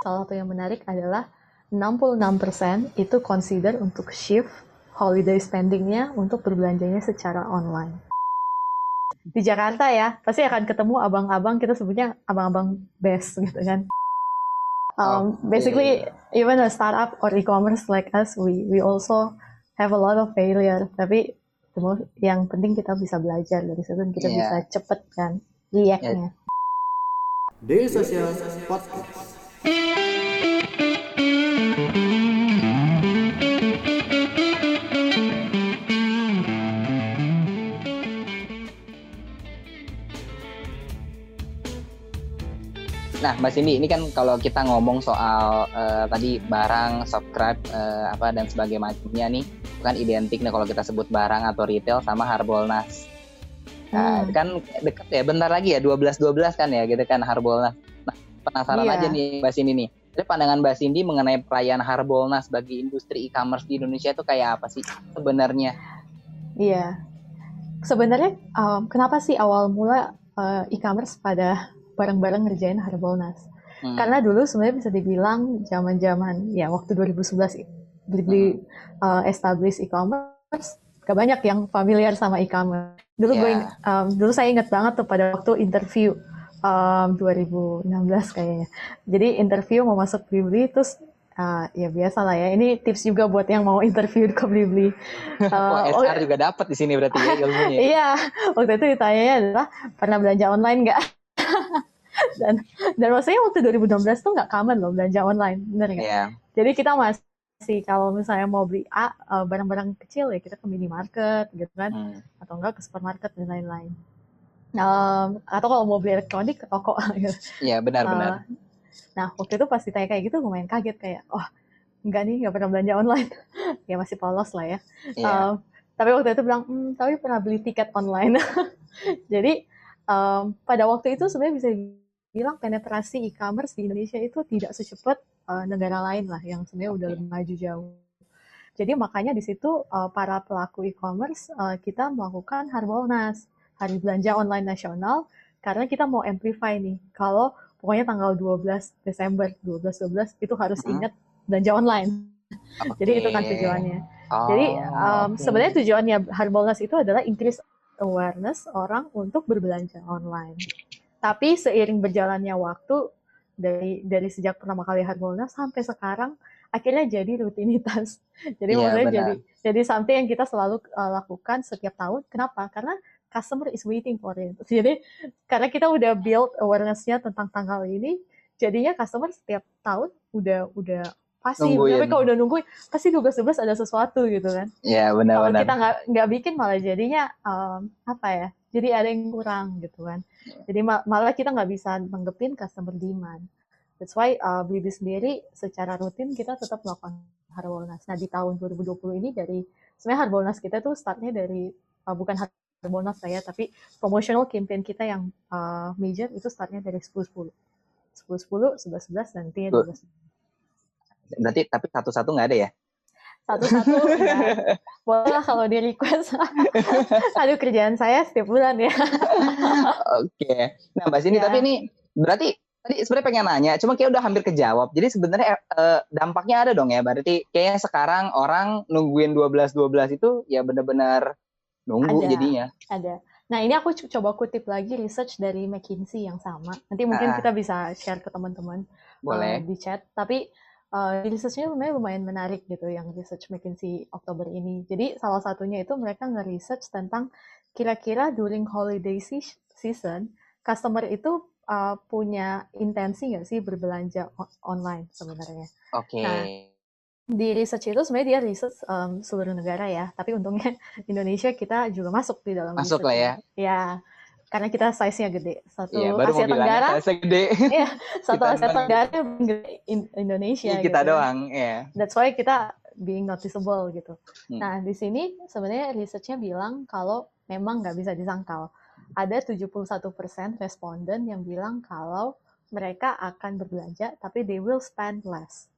salah satu yang menarik adalah 66% itu consider untuk shift holiday spendingnya untuk berbelanjanya secara online. Di Jakarta ya, pasti akan ketemu abang-abang, kita sebutnya abang-abang best gitu kan. Um. Basically, even a startup or e-commerce like us, we we also have a lot of failure. Tapi yang penting kita bisa belajar dari situ, kita Iya. bisa cepet kan react-nya. Daily Social Podcast. Nah, Mbak Cindy, ini kan kalau kita ngomong soal eh, tadi barang, subscribe, eh, apa dan sebagainya nih, kan identik nih kalau kita sebut barang atau retail sama Harbolnas. Nah, Hmm. kan deket ya, bentar lagi ya, 12-12 kan ya, gitu kan Harbolnas. Nah, penasaran Iya. aja nih Mbak Cindy nih. Jadi pandangan Mbak Cindy mengenai perayaan Harbolnas bagi industri e-commerce di Indonesia itu kayak apa sih sebenarnya? Iya. Sebenarnya um, kenapa sih awal mula uh, e-commerce pada bareng-bareng ngerjain Harbolnas? Hmm. Karena dulu sebenarnya bisa dibilang zaman-zaman ya waktu 2011 Blibli uh, establish e-commerce, gak banyak yang familiar sama e-commerce. Dulu gue Ya. ing- um, dulu saya ingat banget tuh pada waktu interview um, 2016 kayaknya. Jadi interview mau masuk Blibli terus uh, ya biasa lah ya. Ini tips juga buat yang mau interview ke Blibli. Wah, Uh, oh, SR juga dapat di sini berarti ya ilmunya. Iya, waktu itu ditanyanya adalah pernah belanja online nggak? dan dan maksudnya waktu 2016 tuh nggak common loh belanja online, bener nggak? Iya. Jadi kita masih kalau misalnya mau beli A eh, barang-barang kecil ya kita ke minimarket gitu kan, Hmm. atau enggak ke supermarket dan lain-lain. Em, atau kalau mau beli elektronik ke toko. gitu. Iya, benar-benar. Eh, nah waktu itu pas ditanya kayak gitu lumayan kaget kayak, oh enggak nih nggak pernah belanja online, ya masih polos lah ya. Iya. Um, tapi waktu itu bilang, "Hmm, tapi pernah beli tiket online. Jadi um, pada waktu itu sebenarnya bisa bilang penetrasi e-commerce di Indonesia itu tidak secepat uh, negara lain lah yang sebenarnya udah lebih maju jauh. Jadi makanya di situ uh, para pelaku e-commerce uh, kita melakukan Harbolnas, Hari Belanja Online Nasional, karena kita mau amplify nih. Kalau pokoknya tanggal 12 Desember 12-12 itu harus ingat belanja online. Jadi itu kan tujuannya. Oh, Jadi um, oke. sebenarnya tujuannya Harbolnas itu adalah increase awareness orang untuk berbelanja online. Tapi seiring berjalannya waktu dari dari sejak pertama kali Harbolnas sampai sekarang akhirnya jadi rutinitas. Jadi Iya, maksudnya benar. jadi jadi something yang kita selalu uh, lakukan setiap tahun. Kenapa? Karena customer is waiting for it. Jadi karena kita udah build awareness-nya tentang tanggal ini, jadinya customer setiap tahun udah udah pasti. Nungguin. Tapi kalau udah nungguin, pasti 12 ada sesuatu gitu kan Iya, kalau benar-benar. kita nggak nggak bikin malah jadinya um, apa ya jadi ada yang kurang gitu kan jadi ma- malah kita nggak bisa nanggepin customer demand that's why uh, Blibli sendiri secara rutin kita tetap melakukan Harbolnas nah di tahun 2020 ini dari sebenarnya Harbolnas kita tuh startnya dari uh, bukan Harbolnas saya tapi promotional campaign kita yang uh, major itu startnya dari 10 10 10 10 11 11 dan nantinya 12 Berarti tapi satu-satu nggak ada ya? satu-satu boleh lah kalau di request aduh kerjaan saya setiap bulan ya Oke. Nah, Mbak Cindy, Ya. tapi ini berarti tadi sebenarnya pengen nanya, cuma kayak udah hampir kejawab. Jadi sebenarnya eh, dampaknya ada dong ya. Berarti kayaknya sekarang orang nungguin 12-12 itu ya bener-bener nunggu Ada. jadinya. ada nah ini aku co- coba kutip lagi research dari McKinsey yang sama nanti mungkin Ah. kita bisa share ke teman-teman uh, Boleh. di chat tapi uh, researchnya lumayan lumayan menarik gitu yang research McKinsey Oktober ini. Jadi salah satunya itu mereka nge-research tentang kira-kira during holiday se- season customer itu uh, punya intensi nggak sih berbelanja online sebenarnya? Oke. Nah, di research itu sebenarnya dia research um, seluruh negara ya, tapi untungnya Indonesia kita juga masuk di dalam Masuk lah ya. Ya, karena kita size-nya gede. Satu Iya, baru Asia Tenggara, saya gede. Iya, satu kita Asia. Tenggara gede in- Indonesia. kita gitu. doang, ya. That's why kita being noticeable gitu. Hmm. Nah, di sini sebenarnya research-nya bilang kalau memang nggak bisa disangkal. Ada 71% responden yang bilang kalau mereka akan berbelanja, tapi they will spend less.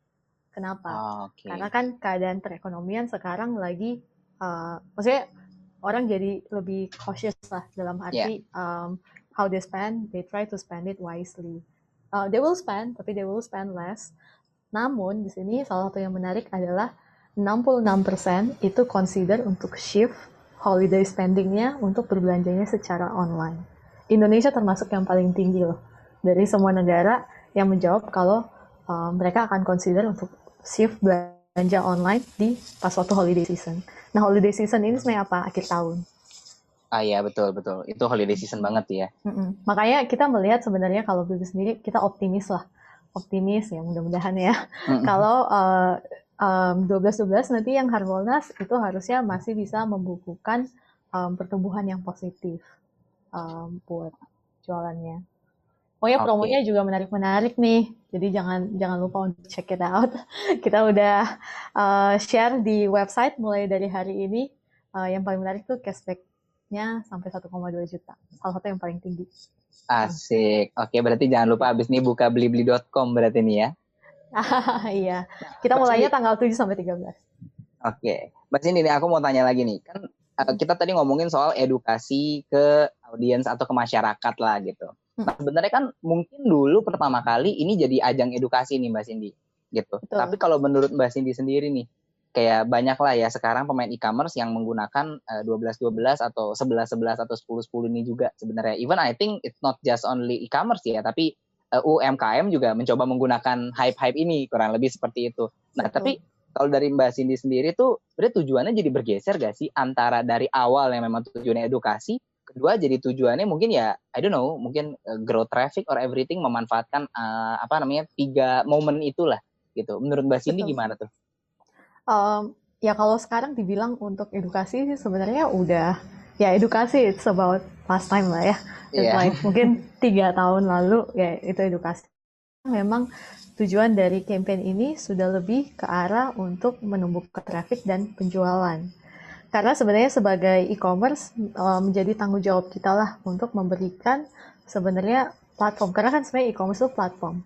Kenapa? Oh, Oke. Karena kan keadaan perekonomian sekarang lagi, uh, maksudnya orang jadi lebih cautious lah dalam arti um, how they spend, they try to spend it wisely. uh, they will spend, tapi they will spend less. Namun di sini salah satu yang menarik adalah 66% itu consider untuk shift holiday spendingnya untuk berbelanjanya secara online. Indonesia termasuk yang paling tinggi loh dari semua negara yang menjawab kalau uh, mereka akan consider untuk shift belanja online di pas waktu holiday season. Nah holiday season ini sebenarnya apa? Akhir tahun. Ah iya betul betul. Itu holiday season banget ya. Mm-mm. Makanya kita melihat sebenarnya kalau Bibi sendiri kita optimis lah, optimis ya mudah-mudahan ya. Kalau uh, um, 12-12 nanti yang Harbolnas itu harusnya masih bisa membukukan um, pertumbuhan yang positif um, buat jualannya. Pokoknya Oke. promonya juga menarik-menarik nih. Jadi jangan jangan lupa untuk check it out. Kita udah uh, share di website mulai dari hari ini. Uh, yang paling menarik tuh cashback-nya sampai 1,2 juta. Salah satu yang paling tinggi. Asik. Oke berarti jangan lupa abis ini buka blibli.com berarti nih ya. iya. Kita mulainya tanggal 7 sampai 13. Oke, Mbak Cindy nih aku mau tanya lagi nih. Kan uh, kita tadi ngomongin soal edukasi ke audiens atau ke masyarakat lah gitu. Nah, sebenarnya kan mungkin dulu pertama kali ini jadi ajang edukasi nih Mbak Cindy gitu. Betul. Tapi kalau menurut Mbak Cindy sendiri nih, kayak banyak lah ya sekarang pemain e-commerce yang menggunakan eh, 12-12 atau 11-11 atau 10-10 ini juga sebenarnya. Even I think it's not just only e-commerce ya, tapi eh, UMKM juga mencoba menggunakan hype-hype ini kurang lebih seperti itu. Nah, Betul. tapi kalau dari Mbak Cindy sendiri tuh sebenarnya tujuannya jadi bergeser gak sih antara dari awal yang memang tujuannya edukasi, kedua jadi tujuannya mungkin ya I don't know, mungkin eh, grow traffic or everything memanfaatkan eh, apa namanya tiga momen itulah gitu. Menurut Mbak Cindy Betul. gimana tuh? Um, ya kalau sekarang dibilang untuk edukasi sih sebenarnya udah ya edukasi it's about last time lah ya. It's Iya. like mungkin tiga tahun lalu ya itu edukasi. Memang tujuan dari campaign ini sudah lebih ke arah untuk menumbuhkan traffic dan penjualan. Karena sebenarnya sebagai e-commerce um, menjadi tanggung jawab kita lah untuk memberikan sebenarnya platform. Karena kan sebenarnya e-commerce itu platform.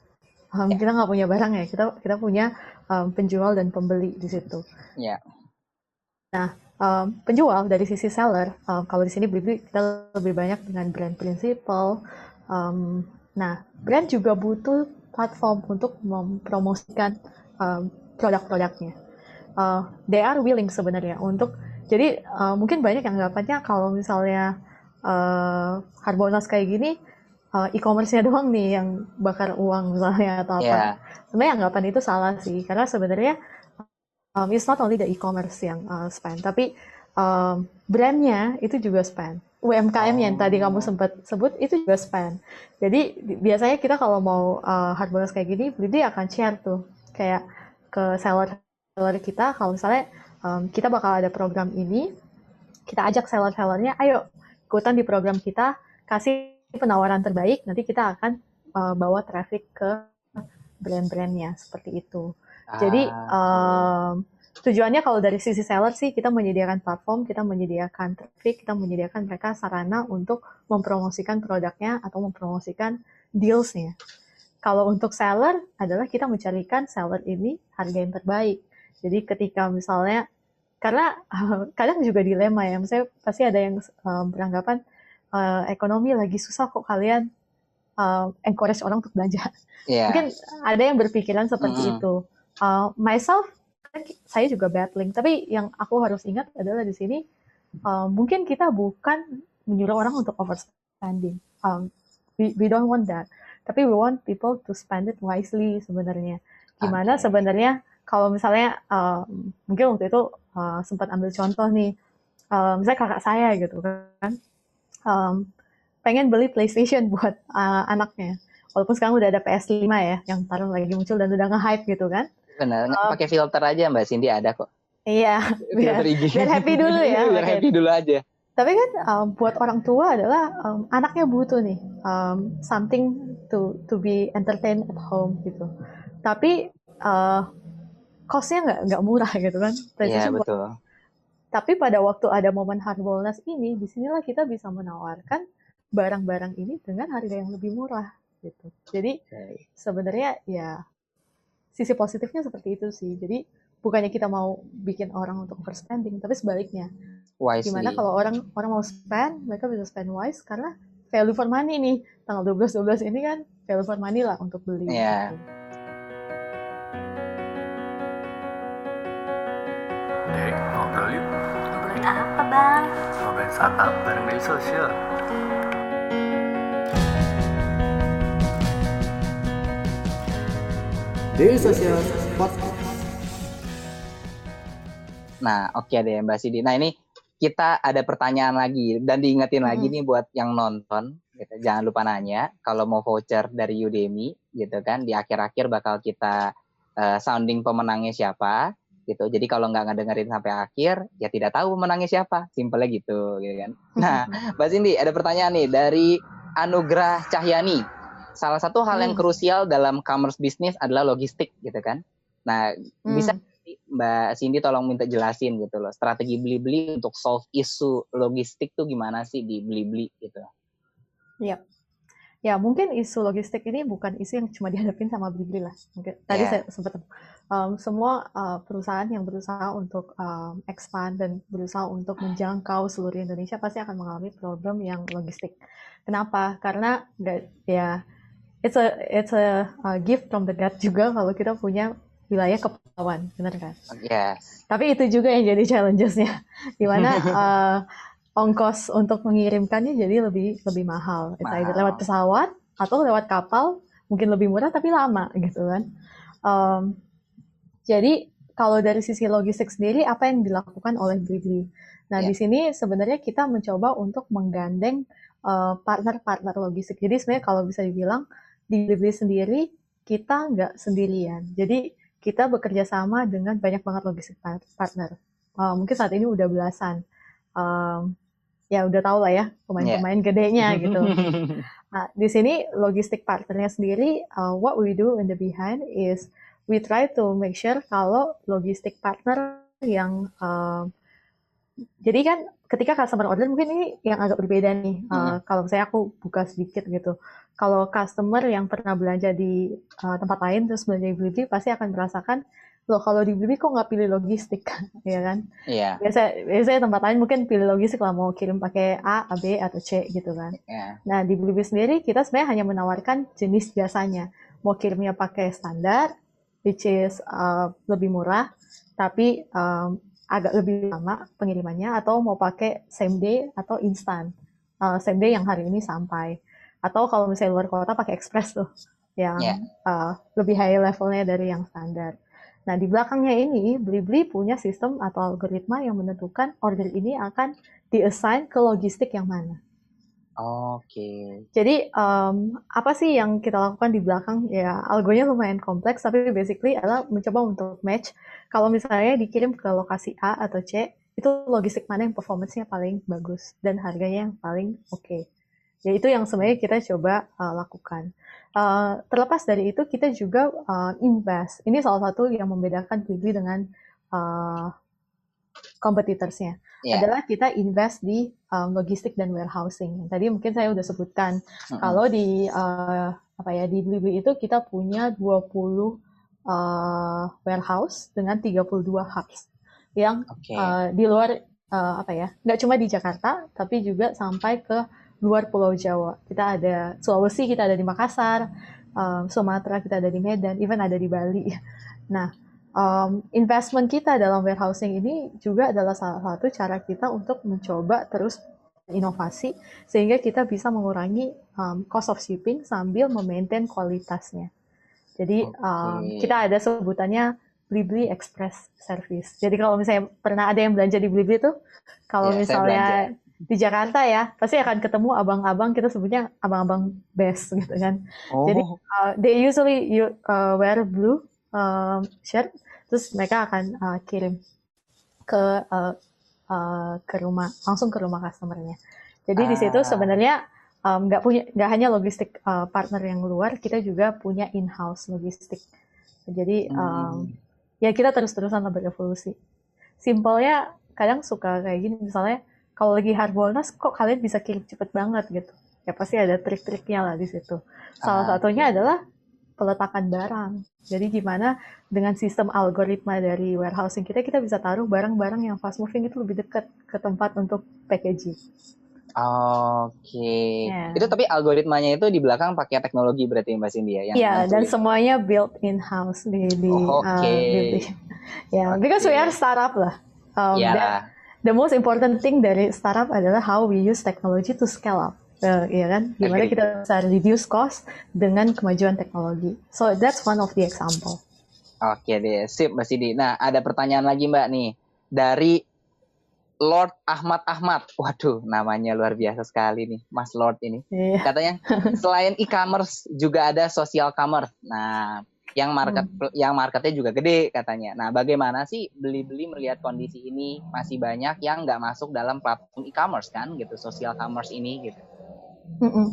Um, kita nggak punya barang ya, kita kita punya um, penjual dan pembeli di situ. Ya. Um, penjual dari sisi seller, um, kalau di sini Blibli kita lebih banyak dengan brand principal. Um, nah, brand juga butuh platform untuk mempromosikan um, produk-produknya. Uh, they are willing sebenarnya untuk jadi uh, mungkin banyak yang anggapannya kalau misalnya uh, Harbolnas kayak gini uh, e-commerce-nya doang nih yang bakar uang misalnya atau apa. Ya. Sebenarnya anggapan itu salah sih karena sebenarnya um, it's not only the e-commerce yang uh, spend, tapi um, brandnya itu juga spend. UMKM yang tadi kamu sempat sebut itu juga spend. Jadi di- biasanya kita kalau mau uh, hard bonus kayak gini, Blibli akan share tuh kayak ke seller seller kita kalau misalnya um, kita bakal ada program ini, kita ajak seller-sellernya, ayo ikutan di program kita, kasih penawaran terbaik, nanti kita akan uh, bawa traffic ke brand-brandnya seperti itu. Jadi um, tujuannya kalau dari sisi seller sih kita menyediakan platform, kita menyediakan traffic, kita menyediakan mereka sarana untuk mempromosikan produknya atau mempromosikan dealsnya. Kalau untuk seller adalah kita mencarikan seller ini harga yang terbaik. Jadi ketika misalnya karena kadang juga dilema ya, misalnya pasti ada yang um, beranggapan uh, ekonomi lagi susah kok kalian uh, encourage orang untuk belanja ya. mungkin ada yang berpikiran seperti Mm-mm. itu. Uh, myself, saya juga battling. Tapi yang aku harus ingat adalah di sini, uh, mungkin kita bukan menyuruh orang untuk overspending. Um, we, we don't want that. Tapi we want people to spend it wisely sebenarnya. Gimana Oke. sebenarnya kalau misalnya um, mungkin waktu itu uh, sempat ambil contoh nih, uh, misalnya kakak saya gitu kan, um, pengen beli PlayStation buat uh, anaknya walaupun sekarang udah ada PS5 ya yang baru lagi muncul dan udah nge-hype gitu kan. Benar, Um, pakai filter aja Mbak Cindy ada kok. Iya, biar, biar happy dulu ya. biar happy dulu aja. Tapi kan um, buat orang tua adalah um, anaknya butuh nih um, something to to be entertained at home gitu. Tapi uh, cost-nya nggak nggak murah gitu kan. Iya PlayStation buat- betul. Tapi pada waktu ada momen Harbolnas ini, di sinilah kita bisa menawarkan barang-barang ini dengan harga yang lebih murah gitu. Jadi Oke. sebenarnya ya sisi positifnya seperti itu sih. Jadi bukannya kita mau bikin orang untuk overspending, tapi sebaliknya. Wisely. Gimana kalau orang orang mau spend, mereka bisa spend wise karena value for money nih. Tanggal 12 12 ini kan value for money lah untuk beli. Iya. gitu. Bang? Ngobrolin startup bareng sosial. Daily Social Podcast. Nah, oke deh Mbak Sidi. Nah, ini kita ada pertanyaan lagi dan diingetin lagi Hmm. nih buat yang nonton gitu. Jangan lupa nanya kalau mau voucher dari Udemy gitu kan di akhir-akhir bakal kita eh, sounding pemenangnya siapa gitu. Jadi kalau nggak ngedengerin sampai akhir ya tidak tahu pemenangnya siapa. Simpelnya gitu gitu kan. Nah, Mbak Cindy ada pertanyaan nih dari Anugrah Cahyani. Salah satu hal yang Hmm. krusial dalam commerce bisnis adalah logistik gitu kan. Nah, bisa Hmm. Mbak Cindy tolong minta jelasin gitu loh strategi beli-beli untuk solve isu logistik tuh gimana sih di beli-beli gitu. Ya, mungkin isu logistik ini bukan isu yang cuma dihadapin sama Blibli lah. Mungkin tadi Ya. saya sempat um, semua uh, perusahaan yang berusaha untuk um, expand dan berusaha untuk menjangkau seluruh Indonesia pasti akan mengalami problem yang logistik. Kenapa? Karena ya it's a it's a uh, gift from the God juga kalau kita punya wilayah kepulauan, benar kan? Yes. Tapi itu juga yang jadi challenges-nya, di mana uh, ongkos untuk mengirimkannya jadi lebih lebih mahal. It's either Mahal. lewat pesawat atau lewat kapal, mungkin lebih murah tapi lama gitu kan. Um, jadi kalau dari sisi logistik sendiri, apa yang dilakukan oleh Blibli? Nah, Ya. di sini sebenarnya kita mencoba untuk menggandeng uh, partner-partner logistik. Jadi sebenarnya kalau bisa dibilang di Blibli sendiri kita nggak sendirian. Jadi kita bekerja sama dengan banyak banget logistik par- partner. Uh, mungkin saat ini udah belasan. Um, ya udah tau lah ya pemain-pemain gedenya gitu. Nah, di sini logistik partnernya sendiri, uh, what we do in the behind is we try to make sure kalau logistik partner yang um, jadi kan ketika customer order mungkin ini yang agak berbeda nih. Uh, Kalau misalnya aku buka sedikit gitu, kalau customer yang pernah belanja di uh, tempat lain terus belanja di Blibli pasti akan merasakan loh kalau di Blibli kok nggak pilih logistik, ya kan? Iya. Biasa biasanya tempat lain mungkin pilih logistik lah mau kirim pakai A, A, B atau C gitu kan. Iya. Nah, di Blibli sendiri kita sebenarnya hanya menawarkan jenis jasanya. Mau kirimnya pakai standar, which is uh, lebih murah, tapi um, agak lebih lama pengirimannya, atau mau pakai same day atau instan. Uh, same day yang hari ini sampai. Atau kalau misalnya luar kota pakai express tuh, yang Ya. uh, lebih high levelnya dari yang standar. Nah, di belakangnya ini, Blibli punya sistem atau algoritma yang menentukan order ini akan diassign ke logistik yang mana. Oke. Jadi um, apa sih yang kita lakukan di belakang? Ya algonya lumayan kompleks, tapi basically adalah mencoba untuk match. Kalau misalnya dikirim ke lokasi A atau C, itu logistik mana yang performance-nya paling bagus dan harganya yang paling oke. Ya itu yang sebenarnya kita coba uh, lakukan. Uh, terlepas dari itu, kita juga uh, invest. Ini salah satu yang membedakan Blibli dengan uh, competitors-nya Iya. adalah kita invest di um, logistik dan warehousing. Tadi mungkin saya udah sebutkan Mm-mm. kalau di uh, apa ya di Blibli itu kita punya 20 uh, warehouse dengan 32 hubs yang Oke. uh, di luar uh, apa ya nggak cuma di Jakarta tapi juga sampai ke luar Pulau Jawa. Kita ada Sulawesi, kita ada di Makassar, um, Sumatera kita ada di Medan, even ada di Bali. Nah, um, investment kita dalam warehousing ini juga adalah salah satu cara kita untuk mencoba terus inovasi sehingga kita bisa mengurangi um, cost of shipping sambil memaintain kualitasnya. Jadi um, Oke. kita ada sebutannya Blibli Express Service. Jadi kalau misalnya pernah ada yang belanja di Blibli tuh, kalau saya misalnya. Di Jakarta ya, pasti akan ketemu abang-abang kita sebutnya abang-abang best gitu kan. Oh. Jadi uh, they usually you, uh, wear blue um, shirt, terus mereka akan uh, kirim ke uh, uh, ke rumah langsung ke rumah customernya. Jadi di situ Ah. sebenarnya um, nggak punya nggak hanya logistik uh, partner yang luar, kita juga punya in-house logistik. Jadi um, Hmm. ya kita terus-terusan berevolusi. Simpelnya kadang suka kayak gini misalnya kalau lagi Harbolnas kok kalian bisa kirim cepet banget gitu. Ya pasti ada trik-triknya lah di situ. Salah Ah, satunya oke. adalah peletakan barang. Jadi gimana dengan sistem algoritma dari warehousing kita kita bisa taruh barang-barang yang fast moving itu lebih dekat ke tempat untuk packaging. Oke. Ya. Itu tapi algoritmanya itu di belakang pakai teknologi berarti Mbak Cindy ya? Yang Iya, dan nentuin. semuanya built in house di di Oh, uh, oke. di- di- ya, because we are startup lah. Um, Iya that- lah. The most important thing dari startup adalah how we use technology to scale up. Uh, ya kan? Gimana Agree. kita bisa reduce cost dengan kemajuan teknologi. So that's one of the example. Oke deh, sip Mbak Cindy. Nah, ada pertanyaan lagi Mbak nih. Dari Lord Ahmad Ahmad. Waduh, namanya luar biasa sekali nih, Mas Lord ini. Iya. Katanya selain e-commerce juga ada social commerce. Nah, yang market yang marketnya juga gede katanya. Nah, bagaimana sih beli-beli melihat kondisi ini masih banyak yang nggak masuk dalam platform e-commerce kan gitu, social commerce ini gitu. Mm-mm.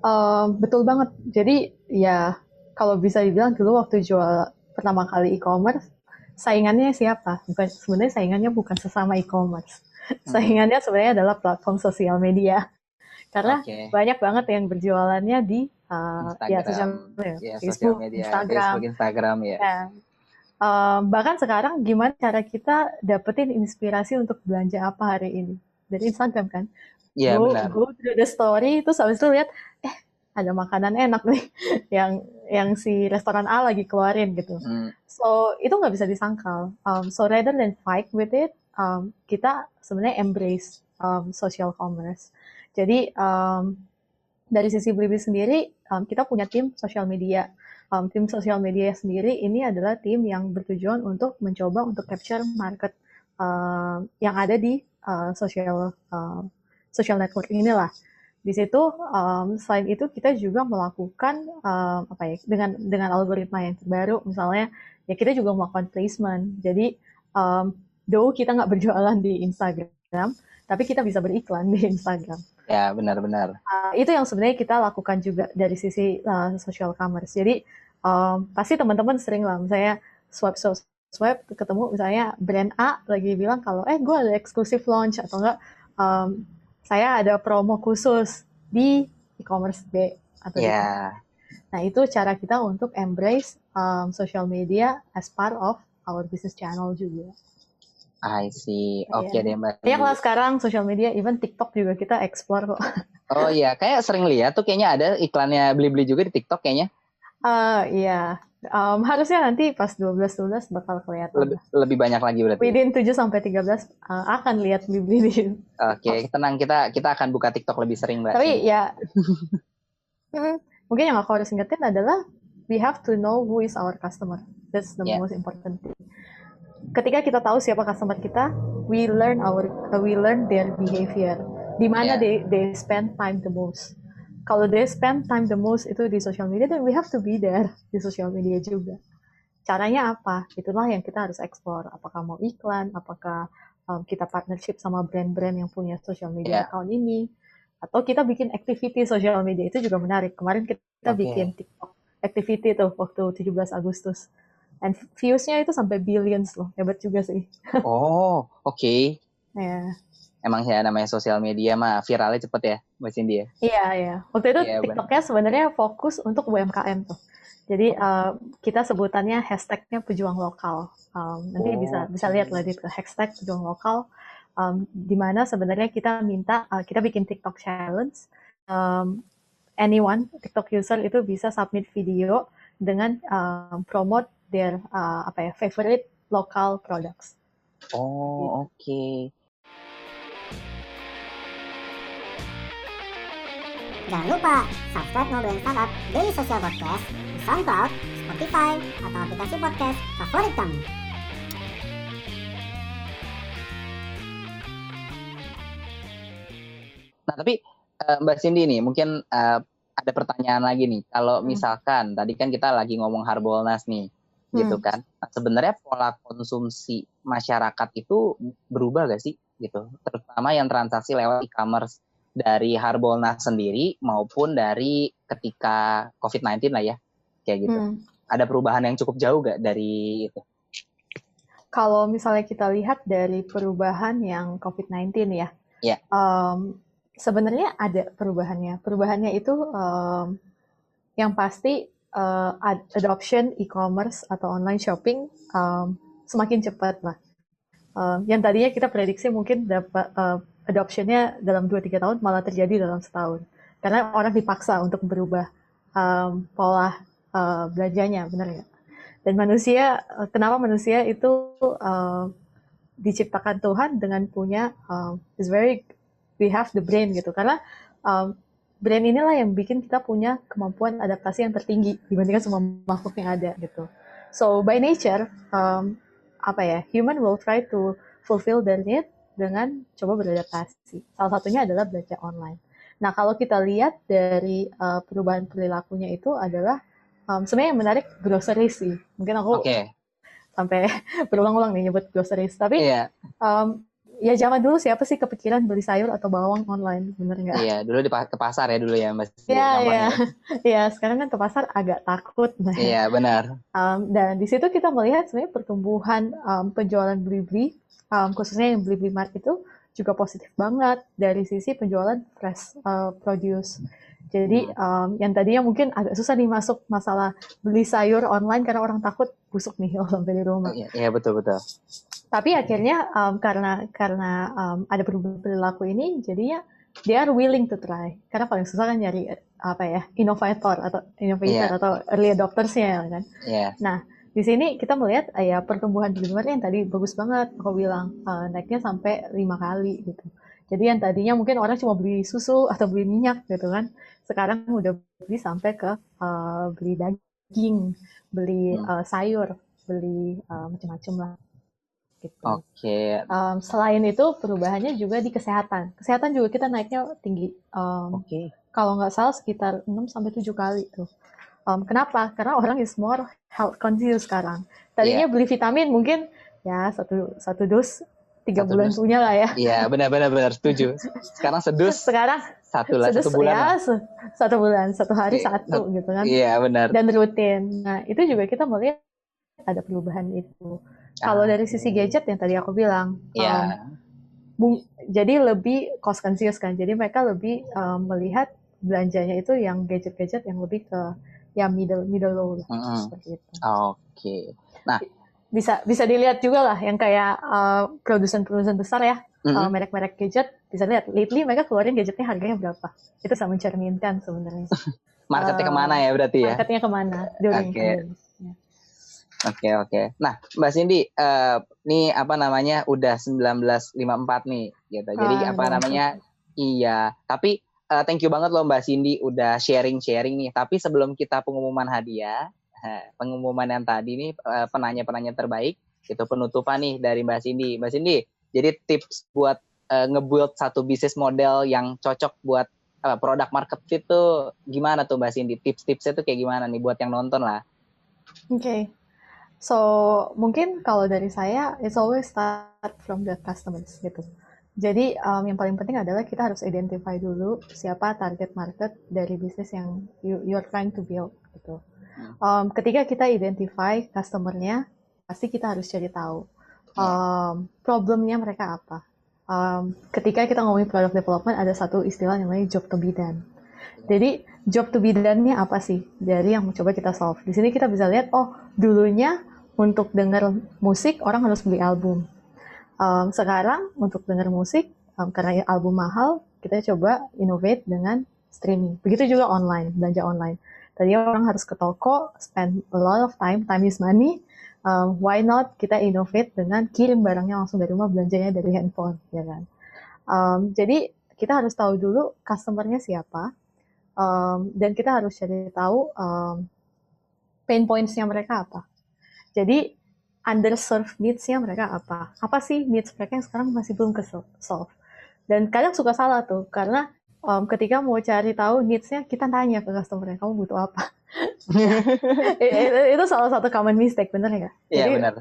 Um, betul banget. Jadi ya kalau bisa dibilang dulu waktu jual pertama kali e-commerce, saingannya siapa? Bukan sebenarnya saingannya bukan sesama e-commerce. Saingannya sebenarnya adalah platform sosial media. Karena Oke. banyak banget yang berjualannya di uh, ya Instagram, sosial media, Ya, Facebook, media, Instagram. Facebook, Instagram ya. Ya. Um, bahkan sekarang gimana cara kita dapetin inspirasi untuk belanja apa hari ini dari Instagram kan? Iya, go, benar. go through the story terus habis itu lihat eh ada makanan enak nih yang yang si restoran A lagi keluarin gitu. Hmm, So itu nggak bisa disangkal. Um, so rather than fight with it, um, kita sebenarnya embrace um, social commerce. Jadi um, dari sisi Blibli sendiri, um, kita punya tim social media. Um, tim social media sendiri ini adalah tim yang bertujuan untuk mencoba untuk capture market um, yang ada di uh, social um, social network inilah. Di situ um, selain itu kita juga melakukan um, apa ya dengan dengan algoritma yang terbaru, misalnya ya kita juga melakukan placement. Jadi um, though kita nggak berjualan di Instagram, tapi kita bisa beriklan di Instagram. Ya benar-benar. Uh, itu yang sebenarnya kita lakukan juga dari sisi uh, social commerce. Jadi um, pasti teman-teman sering lah, misalnya swipe swipe swipe ketemu misalnya brand A lagi bilang kalau eh gue ada exclusive launch atau enggak um, saya ada promo khusus di e-commerce B atau di Ya, Nah, itu cara kita untuk embrace um, social media as part of our business channel juga. I see. Iya. Oke deh Mbak. Banyak lah sekarang social media, even TikTok juga kita explore kok. Oh iya, kayak sering lihat tuh kayaknya ada iklannya beli-beli juga di TikTok kayaknya. Ah, iya. Um, harusnya nanti pas 12-12 bakal kelihatan. Lebih, lebih banyak lagi berarti. Within 7 sampai 13 uh, akan lihat beli di Oke, tenang kita kita akan buka TikTok lebih sering Mbak. Tapi ya mungkin yang aku harus ingetin adalah we have to know who is our customer. That's the Yeah. most important thing. Ketika kita tahu siapa customer kita, we learn our uh, we learn their behavior. Di mana Yeah. they they spend time the most. Kalau they spend time the most itu di social media, then we have to be there di social media juga. Caranya apa? Itulah yang kita harus explore. Apakah mau iklan? Apakah um, kita partnership sama brand-brand yang punya social media Yeah. account ini? Atau kita bikin activity social media itu juga menarik. Kemarin kita Oke. bikin TikTok activity tuh waktu 17 Agustus. And views-nya itu sampai billions loh. Hebat juga sih. Oh, oke. Ya. Emang ya namanya sosial media mah viralnya cepet ya Mbak Cindy ya. Iya, iya. Waktu itu Iya, benar. TikToknya sebenarnya fokus untuk UMKM tuh. Jadi uh, kita sebutannya hashtagnya pejuang lokal. Um, nanti Oh, bisa bisa lihat lah di hashtag pejuang lokal. Um, di mana sebenarnya kita minta uh, kita bikin TikTok challenge. Um, anyone TikTok user itu bisa submit video dengan um, promote their uh, apa ya favorite local products. Oh, oke. Jangan lupa subscribe Ngobrolin Startup Daily Social Podcast di SoundCloud, Spotify, atau aplikasi podcast favorit kamu. Nah, tapi eh, Mbak Cindy nih, mungkin eh, ada pertanyaan lagi nih. Kalau Hmm. misalkan tadi kan kita lagi ngomong Harbolnas nih, gitu Hmm. kan. Nah, sebenarnya pola konsumsi masyarakat itu berubah gak sih gitu? Terutama yang transaksi lewat e-commerce dari Harbolnas sendiri maupun dari ketika COVID-19 lah ya. Kayak gitu. Hmm. Ada perubahan yang cukup jauh gak dari itu? Kalau misalnya kita lihat dari perubahan yang COVID-19 ya, Iya. em, sebenarnya ada perubahannya. Perubahannya itu em, yang pasti ad- adoption e-commerce atau online shopping em, semakin cepat lah. Em, yang tadinya kita prediksi mungkin dapat eh, adoptionnya dalam 2-3 tahun malah terjadi dalam setahun. Karena orang dipaksa untuk berubah um, pola uh, belanjanya, benar nggak? Dan manusia, uh, kenapa manusia itu uh, diciptakan Tuhan dengan punya um, is very we have the brain gitu karena um, brain inilah yang bikin kita punya kemampuan adaptasi yang tertinggi dibandingkan semua makhluk yang ada gitu. So by nature um, apa ya human will try to fulfill their need dengan coba beradaptasi. Salah satunya adalah belanja online. Nah kalau kita lihat dari uh, perubahan perilakunya itu adalah um, sebenarnya yang menarik grocery sih. Mungkin aku Oke. sampai berulang-ulang nih nyebut groceries. Tapi Iya, um, ya zaman dulu siapa sih kepikiran beli sayur atau bawang online, bener nggak? iya. Dulu di ke pasar ya dulu ya. Cindy, Iya, iya. ya. Iya, sekarang kan ke pasar agak takut. Nah, Iya, benar. um, dan di situ kita melihat sebenarnya pertumbuhan um, penjualan beli-beli, um, khususnya yang beli-beli mart itu juga positif banget dari sisi penjualan fresh uh, produce. Jadi um, yang tadinya mungkin agak susah nih masuk masalah beli sayur online karena orang takut busuk nih kalau sampai di rumah. Iya, iya, betul betul. Tapi akhirnya um, karena karena um, ada perubahan perilaku ini, jadinya they are willing to try. Karena paling susah kan nyari apa ya inovator atau innovator Iya. atau early adoptersnya kan. Iya. Di sini kita melihat eh, ya pertumbuhan delivery yang tadi bagus banget, aku bilang eh, naiknya sampai lima kali gitu. Jadi yang tadinya mungkin orang cuma beli susu atau beli minyak gitu kan, sekarang udah beli sampai ke eh, beli daging, beli Hmm. eh, sayur, beli eh, macam-macam lah. Gitu. Oke. Um, selain itu perubahannya juga di kesehatan. Kesehatan juga kita naiknya tinggi. Um, Oke. kalau nggak salah sekitar 6 sampai 7 kali tuh. Um, kenapa? Karena orang is more health conscious sekarang. Tadinya Iya. beli vitamin mungkin ya satu satu dus tiga Satu bulan dus. punya lah ya. Iya, benar benar setuju. Sekarang sedus Sekarang satu lah sedus satu bulan. ya lah. satu bulan, satu hari Iya, satu gitu kan. Iya, benar. Dan rutin. Nah itu juga kita melihat ada perubahan itu. Kalau dari sisi gadget yang tadi aku bilang, um, Iya. mung- jadi lebih cost conscious kan. Jadi mereka lebih um, melihat belanjanya itu yang gadget-gadget yang lebih ke ya middle middle low lah Mm-mm. seperti itu. Oke. Bisa bisa dilihat juga lah yang kayak uh, produsen-produsen besar ya, uh, Mm-mm. merek-merek gadget bisa lihat lately mereka keluarin gadgetnya harganya berapa. Itu sama mencerminkan sebenarnya. Marketnya Uh, ke mana ya berarti ya? Marketnya ke mana Oke. Ya. Oke oke. Nah Mbak Cindy, eh nih apa namanya udah 1954 nih, gitu. Jadi Ah, apa udah namanya? Iya. Tapi eh, thank you banget loh Mbak Cindy udah sharing sharing nih. Tapi sebelum kita pengumuman hadiah, eh, pengumuman yang tadi nih eh, penanya-penanya terbaik itu penutupan nih dari Mbak Cindy. Mbak Cindy, jadi tips buat eh, nge-build satu bisnis model yang cocok buat eh, produk market fit tuh gimana tuh Mbak Cindy? Tips-tipsnya tuh kayak gimana nih buat yang nonton lah? Oke. So, mungkin kalau dari saya, it's always start from the customers gitu. Jadi, um, yang paling penting adalah kita harus identify dulu siapa target market dari bisnis yang you, you're trying to build gitu. Um, ketika kita identify customernya, pasti kita harus cari tahu um, problemnya mereka apa. Um, ketika kita ngomongin product development, ada satu istilah yang namanya job to be done. Jadi, job to be done-nya apa sih dari yang coba kita solve? Di sini kita bisa lihat, oh, dulunya untuk denger musik orang harus beli album. Um, sekarang untuk denger musik, um, karena album mahal, kita coba innovate dengan streaming. Begitu juga online, belanja online. Tadi orang harus ke toko, spend a lot of time, time is money. Um, why not kita innovate dengan kirim barangnya langsung dari rumah, belanjanya dari handphone, ya kan? Um, jadi kita harus tahu dulu customernya siapa, um, dan kita harus cari tahu um, pain points-nya mereka apa. Jadi underserved needs-nya mereka apa? Apa sih needs mereka yang sekarang masih belum ke solve? Dan kadang suka salah tuh, karena um, ketika mau cari tahu needs-nya, kita tanya ke customer kamu butuh apa? itu, itu salah satu common mistake, bener nggak? Iya Jadi, benar.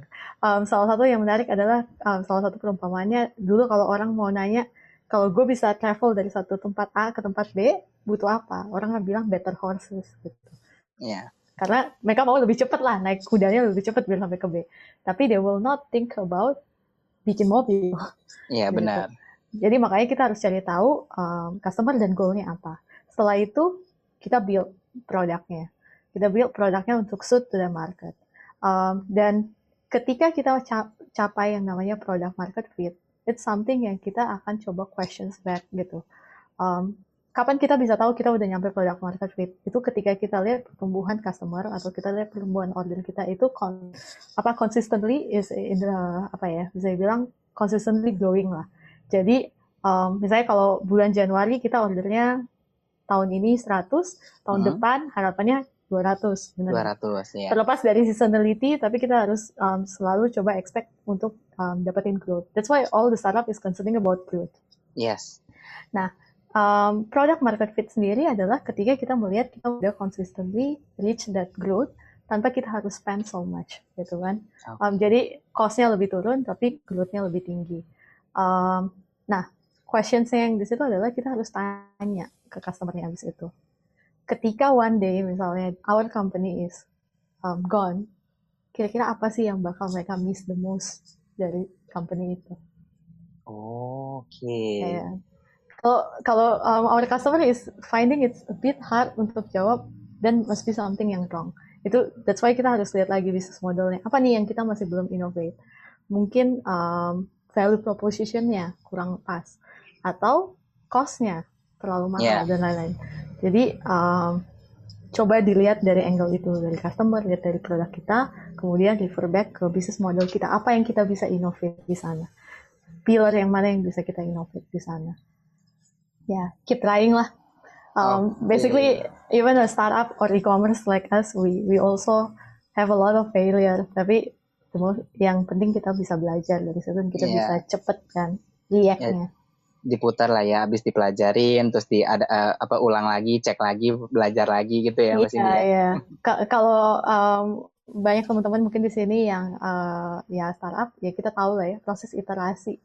um, salah satu yang menarik adalah um, salah satu perumpamannya dulu kalau orang mau nanya kalau gue bisa travel dari satu tempat A ke tempat B butuh apa orang akan bilang better horses gitu Iya. karena mereka mau lebih cepat lah naik kudanya lebih cepat biar sampai ke B tapi they will not think about bikin mobil Iya Gitu. benar. Jadi makanya kita harus cari tahu um, customer dan goalnya apa setelah itu kita build produknya kita build produknya untuk suit to the market Um, dan ketika kita ca- capai yang namanya product market fit it's something yang kita akan coba questions back gitu. Um, kapan kita bisa tahu kita udah nyampe product market fit? Itu ketika kita lihat pertumbuhan customer atau kita lihat pertumbuhan order kita itu apa consistently is in the apa ya bisa bilang consistently growing lah. Jadi um, misalnya kalau bulan Januari kita ordernya tahun ini 100, tahun Hmm. depan harapannya 200 benar. 200 ya. Terlepas dari seasonality, tapi kita harus um, selalu coba expect untuk um, dapetin growth. That's why all the startup is concerned about growth. Yes. Um, product market fit sendiri adalah ketika kita melihat kita udah consistently reach that growth tanpa kita harus spend so much, gitu kan. Um, jadi cost-nya lebih turun, tapi growth-nya lebih tinggi. Um, nah, questions yang di situ adalah kita harus tanya ke customer-nya habis itu. Ketika one day misalnya our company is um, gone, kira-kira apa sih yang bakal mereka miss the most dari company itu? Oke. Kayak kalau kalau um, our customer is finding it's a bit hard untuk jawab, then must be something yang wrong. Itu that's why kita harus lihat lagi bisnis modelnya. Apa nih yang kita masih belum innovate? Mungkin um, value propositionnya kurang pas, atau cost-nya terlalu mahal Yeah. dan lain-lain. Jadi um, coba dilihat dari angle itu dari customer, lihat dari produk kita, kemudian refer back ke bisnis model kita. Apa yang kita bisa innovate di sana? Pillar yang mana yang bisa kita innovate di sana? Ya, keep trying lah. Um, Oke. Basically, even a startup or e-commerce like us, we we also have a lot of failure. Tapi most- yang penting kita bisa belajar dari situ, kita Iya. bisa cepet kan react-nya. Diputar lah ya, habis dipelajarin, terus di ada eh, apa ulang lagi, cek lagi, belajar lagi gitu ya, Iya, ya. iya. Ka- Kalau um, banyak teman-teman mungkin di sini yang uh, ya startup, ya kita tahu lah ya proses iterasi.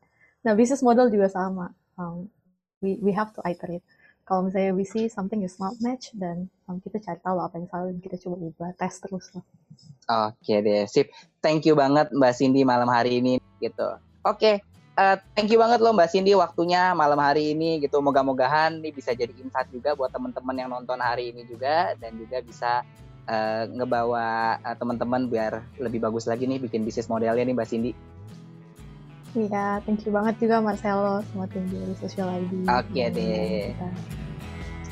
Nah, bisnis model juga sama. Um, we we have to iterate. Kalau misalnya we see something is not match, dan um, kita cari tahu apa yang salah dan kita coba ubah, tes terus lah. Oke deh, sip. Thank you banget Mbak Cindy malam hari ini gitu. Oke, eh, thank you banget loh Mbak Cindy waktunya malam hari ini gitu. Moga-mogahan ini bisa jadi insight juga buat teman-teman yang nonton hari ini juga dan juga bisa eh, ngebawa eh, teman-teman biar lebih bagus lagi nih bikin bisnis modelnya nih Mbak Cindy. Iya, thank you banget juga Marcelo sama tim dari Social ID. Oke yang deh. kita.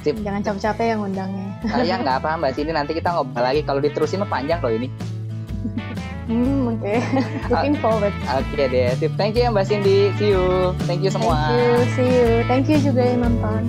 Sip. Jangan capek-capek yang ngundangnya. Ah, ya nggak apa Mbak Cindy nanti kita ngobrol lagi. Kalau diterusin mah panjang loh ini. Hmm, oke. Looking forward. Oke deh, sip. Thank you ya Mbak Cindy. See you. Thank you semua. Thank you, see you. Thank you juga yang nonton.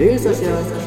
Daily Social Podcast.